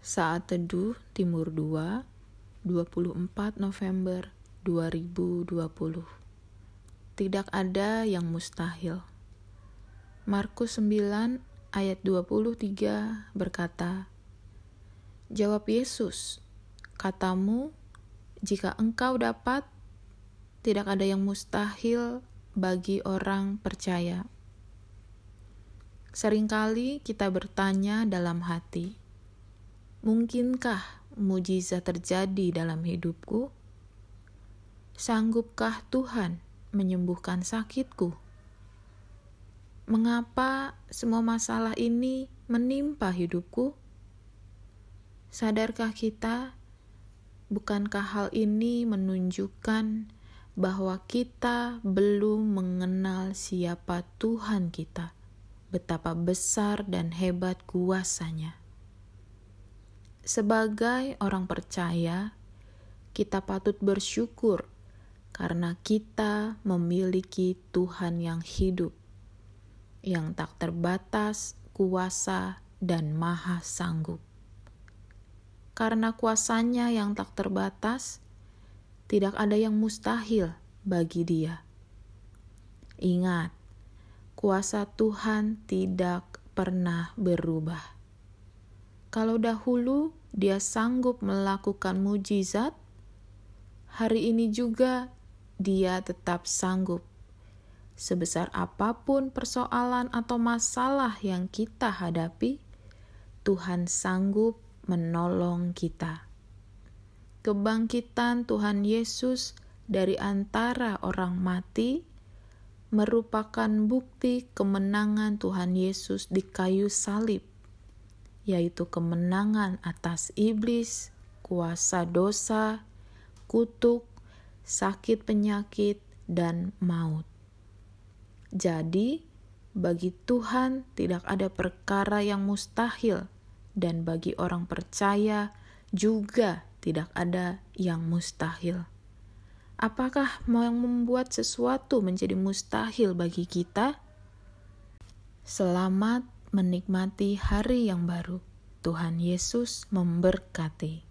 Saat Teduh Timur 2, 24 November 2020. Tidak ada yang mustahil. Markus 9 ayat 23 berkata, Jawab Yesus, katamu, jika engkau dapat, tidak ada yang mustahil bagi orang percaya. Seringkali kita bertanya dalam hati, Mungkinkah mujizat terjadi dalam hidupku? Sanggupkah Tuhan menyembuhkan sakitku? Mengapa semua masalah ini menimpa hidupku? Sadarkah kita, bukankah hal ini menunjukkan bahwa kita belum mengenal siapa Tuhan kita, betapa besar dan hebat kuasanya? Sebagai orang percaya, kita patut bersyukur karena kita memiliki Tuhan yang hidup, yang tak terbatas, kuasa, dan maha sanggup. Karena kuasanya yang tak terbatas, tidak ada yang mustahil bagi dia. Ingat, kuasa Tuhan tidak pernah berubah. Kalau dahulu dia sanggup melakukan mujizat, hari ini juga dia tetap sanggup. Sebesar apa pun persoalan atau masalah yang kita hadapi, Tuhan sanggup menolong kita. Kebangkitan Tuhan Yesus dari antara orang mati merupakan bukti kemenangan Tuhan Yesus di kayu salib yaitu kemenangan atas iblis, kuasa dosa, kutuk, sakit penyakit, dan maut. Jadi, bagi Tuhan tidak ada perkara yang mustahil, dan bagi orang percaya juga tidak ada yang mustahil. Apakah mau yang membuat sesuatu menjadi mustahil bagi kita? Selamat menikmati hari yang baru. Tuhan Yesus memberkati.